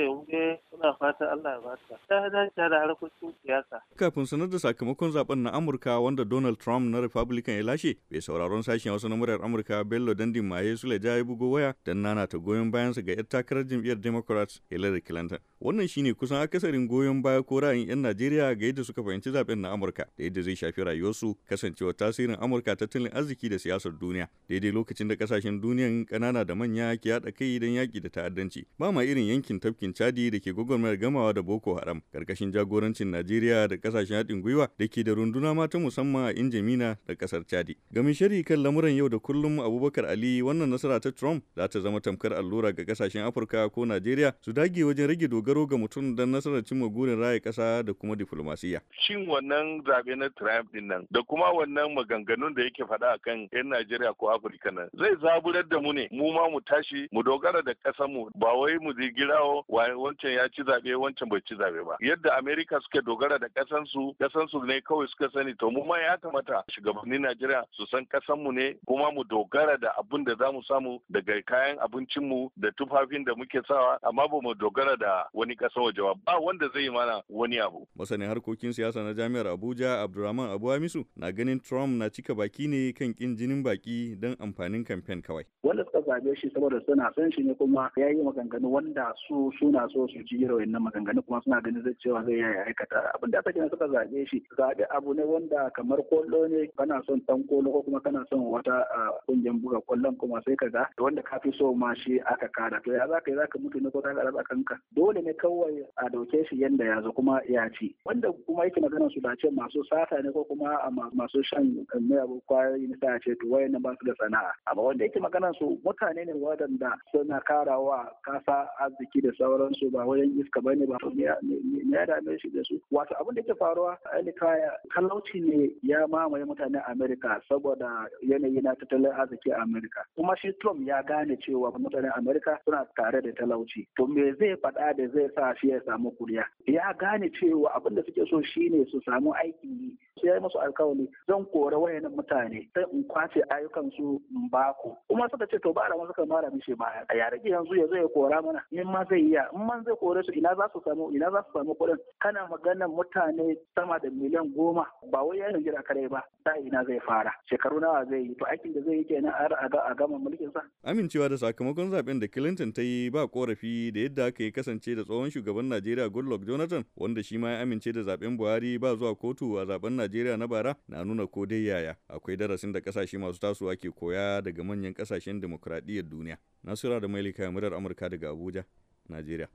ɓangare wuge suna fata Allah ya bata ta dace da harkokin siyasa. Kafin sanar da sakamakon zaɓen na Amurka wanda Donald Trump na Republican ya lashe bai sauraron sashen wasu na muryar Amurka Bello Dandin Maye Suleja ya bugo waya dan nana ta goyon bayansa ga 'yar takarar jam'iyyar Democrats Hillary Clinton. Wannan shine kusan akasarin goyon baya ko ra'ayin 'yan Najeriya ga yadda suka fahimci zaɓen na Amurka da yadda zai shafi rayuwarsu kasancewa tasirin Amurka tattalin arziki da siyasar duniya. Daidai lokacin da ƙasashen duniyan kanana da manya ke haɗa kai don yaƙi da ta'addanci. Ba ma irin yankin tafkin Chadi da ke gwagwarmayar gamawa da Boko Haram ƙarƙashin jagorancin Najeriya da ƙasashen haɗin gwiwa da ke da runduna mata musamman a Injamina da ƙasar Chadi. Gamin shari kan lamuran yau da kullum Abubakar Ali wannan nasara ta Trump za ta zama tamkar allura ga ƙasashen Afirka ko Najeriya su dage wajen rage dogaro ga mutum don nasarar cimma burin raya ƙasa da kuma diflomasiyya. Shin wannan zaɓe na Trump ɗin nan da kuma wannan maganganun da yake faɗa akan 'yan Najeriya ko Afirka nan zai zaburar da mu ne mu ma mu tashi mu dogara da ƙasar mu ba wai mu zigirawo wancan ya ci zaɓe wancan bai ci zaɓe ba. Yadda Amerika suke dogara da ƙasan su ƙasan su ne kawai suka sani to mu ma ya kamata shugabannin Najeriya su san ƙasan mu ne kuma mu dogara da abin da za mu samu daga kayan abincin mu da tufafin da muke sawa amma ba mu dogara da wani ƙasar waje ba ba wanda zai yi mana wani abu. Masanin harkokin siyasa na jami'ar Abuja Abdulrahman Abu Hamisu na ganin Trump na cika baki ne kan kin jinin baki don amfanin kamfen kawai. Wanda suka zaɓe shi saboda suna son shi ne kuma ya yi maganganu wanda su suna so su ji irin wannan maganganu kuma suna ganin zai cewa zai yi aikata abin da aka kina suka zaɓe shi zaɓe abu ne wanda kamar ƙwallo ne kana son dan kolo ko kuma kana son wata ƙungiyar buga ƙwallon kuma sai ka ga wanda ka fi so ma shi aka kada to ya zaka yi zaka mutu ne ko ka kada kanka dole ne kawai a ɗauke shi yanda ya zo kuma ya ci. Wanda kuma yake magana su da ce masu sata ne ko kuma masu shan miyagun ƙwayoyi ne sai ce to wayan ba su da sana'a. Amma wanda yake magana su mutane ne wadanda suna karawa kasa arziki da sauransu ba wajen iska ba ne ba ya dame shi da su. Wato abin da yake faruwa kaya talauci ne ya mamaye mutanen Amerika saboda yanayi na tattalin arziki a Amerika kuma shi Trump ya gane cewa mutanen Amerika suna tare da talauci. To me zai faɗa da zai sa shi ya samu kuriya. Ya gane cewa abin da suke so shine su samu aikin yi. Sai ya yi musu alkawari zan kore wayannan mutane sai in ƙwace ayyukan su in baku kuma suka ce to ba da suka mara mishi baya. A yare yanzu ya zai kora mana in ma zai iya in man zai kore su ina za su samu ina za su samu kuɗin? Kana magana mutane sama da miliyan goma ba wai yana jira kare ba ta ina zai fara shekaru nawa zai yi to aikin da zai yi kenan a gama mulkin sa amincewa da sakamakon zaɓen da Clinton ta yi ba korafi da yadda aka yi kasance da tsohon shugaban Najeriya Goodluck Jonathan wanda shi ma ya amince da zaɓen Buhari ba zuwa kotu a zaɓen Najeriya. Na bara na nuna ko dai yaya akwai darasin da ƙasashe masu tasowa ke koya daga manyan ƙasashen demokradiyyar duniya. Nasira da Mailika murar Amurka daga Abuja, Najeriya.